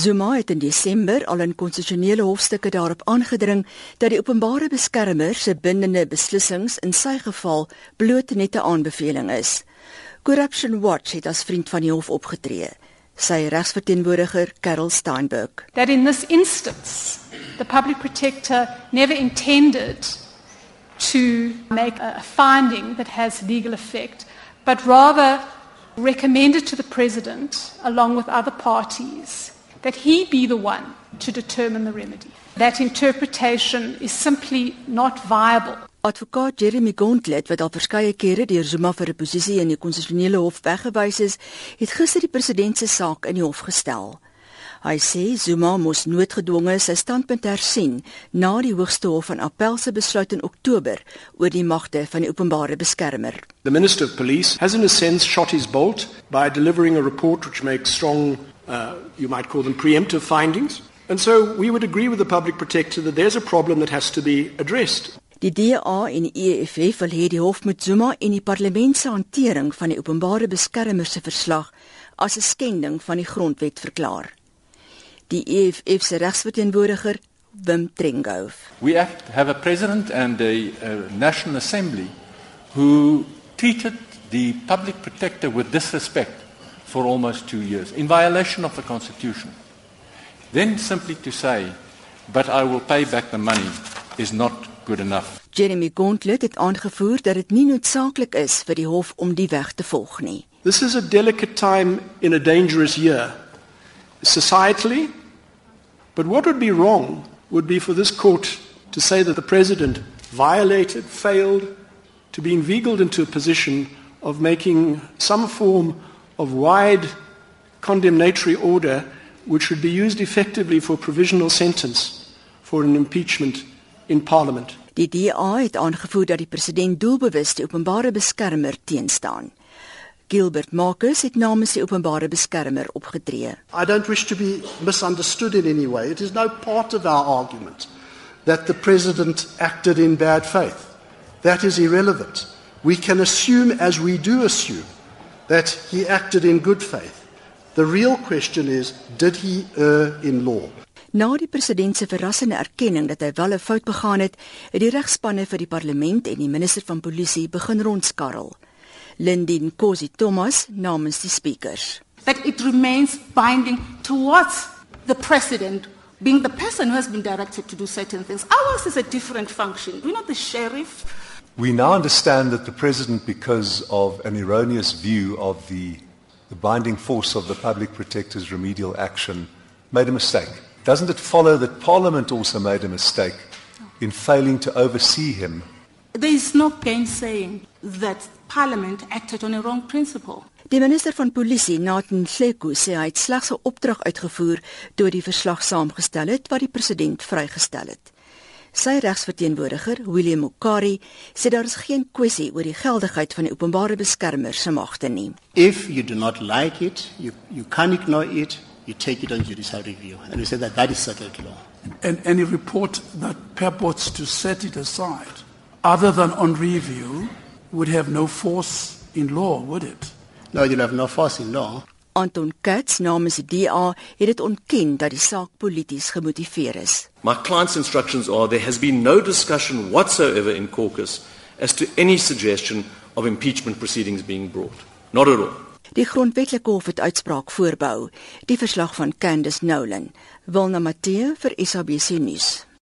Zuma het in Desember al in konstitusionele hofstukke daarop aangedring dat die openbare beskermer se bindende beslissings in sy geval bloot net 'n aanbeveling is. Corruption Watch het as vriend van die hof opgetree. Sy regsverteenwoordiger, Carol Steinberg. That in this instance, the public protector never intended to make a finding that has legal effect, but rather recommended to the president along with other parties that he be the one to determine the remedy. That interpretation is simply not viable. Advokaat Jeremy Gauntlet wat al verskeie kere deur Zuma vir 'n posisie in die konstitusionele hof weggewys is, het gister die president se saak in die hof gestel. Hy sê Zuma moes noodgedwonge sy standpunt hersien na die Hoogste Hof van Appel se besluit in Oktober oor die magte van die openbare beskermer. The Minister of Police has in a sense shot his bolt by delivering a report which makes strong uh, you might call them preemptive findings. And so we would agree with the public protector that there's a problem that has to be addressed. Die DA en die EFF wil hê die hof moet Zuma en die parlement se hantering van die openbare beskermer se verslag as 'n skending van die grondwet verklaar die EFF se regsverteenwoordiger Wim Trengove. We have, have a president and a, a national assembly who treated the public protector with disrespect for almost 2 years in violation of the constitution. Then simply to say but I will pay back the money is not good enough. Jeremy Gauntlet het aangevoer dat dit nie noodsaaklik is vir die hof om die weg te volg nie. This is a delicate time in a dangerous year. Societally, But what would be wrong would be for this court to say that the president violated, failed to be inveigled into a position of making some form of wide condemnatory order which would be used effectively for provisional sentence for an impeachment in parliament. Die DA het aangevoer dat die president doelbewus die openbare beskermer teenstaan. Gilbert Marcus het namens die openbare beskermer opgetree. I don't wish to be misunderstood in any way. It is no part of our argument that the president acted in bad faith. That is irrelevant. We can assume as we do assume that he acted in good faith. The real question is did he err in law? Na die president se verrassende erkenning dat hy wel 'n fout begaan het, het die regspanne vir die parlement en die minister van polisie begin rondskarrel. Lindin Kosi Thomas namens die speakers. That it remains binding towards the president being the person who has been directed to do certain things. Ours is a different function. We're not the sheriff. We now understand that the president, because of an erroneous view of the, the binding force of the public protector's remedial action, made a mistake. Doesn't it follow that Parliament also made a mistake in failing to oversee him? There is no gainsaying that Parliament acted on a wrong principle. Die minister van polisie, Nathan Hleko, sê hy het slegs 'n opdrag uitgevoer toe die verslag saamgestel het wat die president vrygestel het. Sy regsverteenwoordiger, William Okari, sê daar is geen kwessie oor die geldigheid van die openbare beskermer se magte nie. If you do not like it, you you can ignore it, you take it on judicial review. And we say that that is settled law. And any report that purports to set it aside other than on review would have no force in law, would it? No, you'll have no force in law. Anton Katz namens die DA het dit ontken dat die saak polities gemotiveer is. My client's instructions are there has been no discussion whatsoever in caucus as to any suggestion of impeachment proceedings being brought. Not at all. Die grondwetlike hof het uitspraak voorbehou. Die verslag van Candice Nolan. Wilna Matthee vir SABC nuus.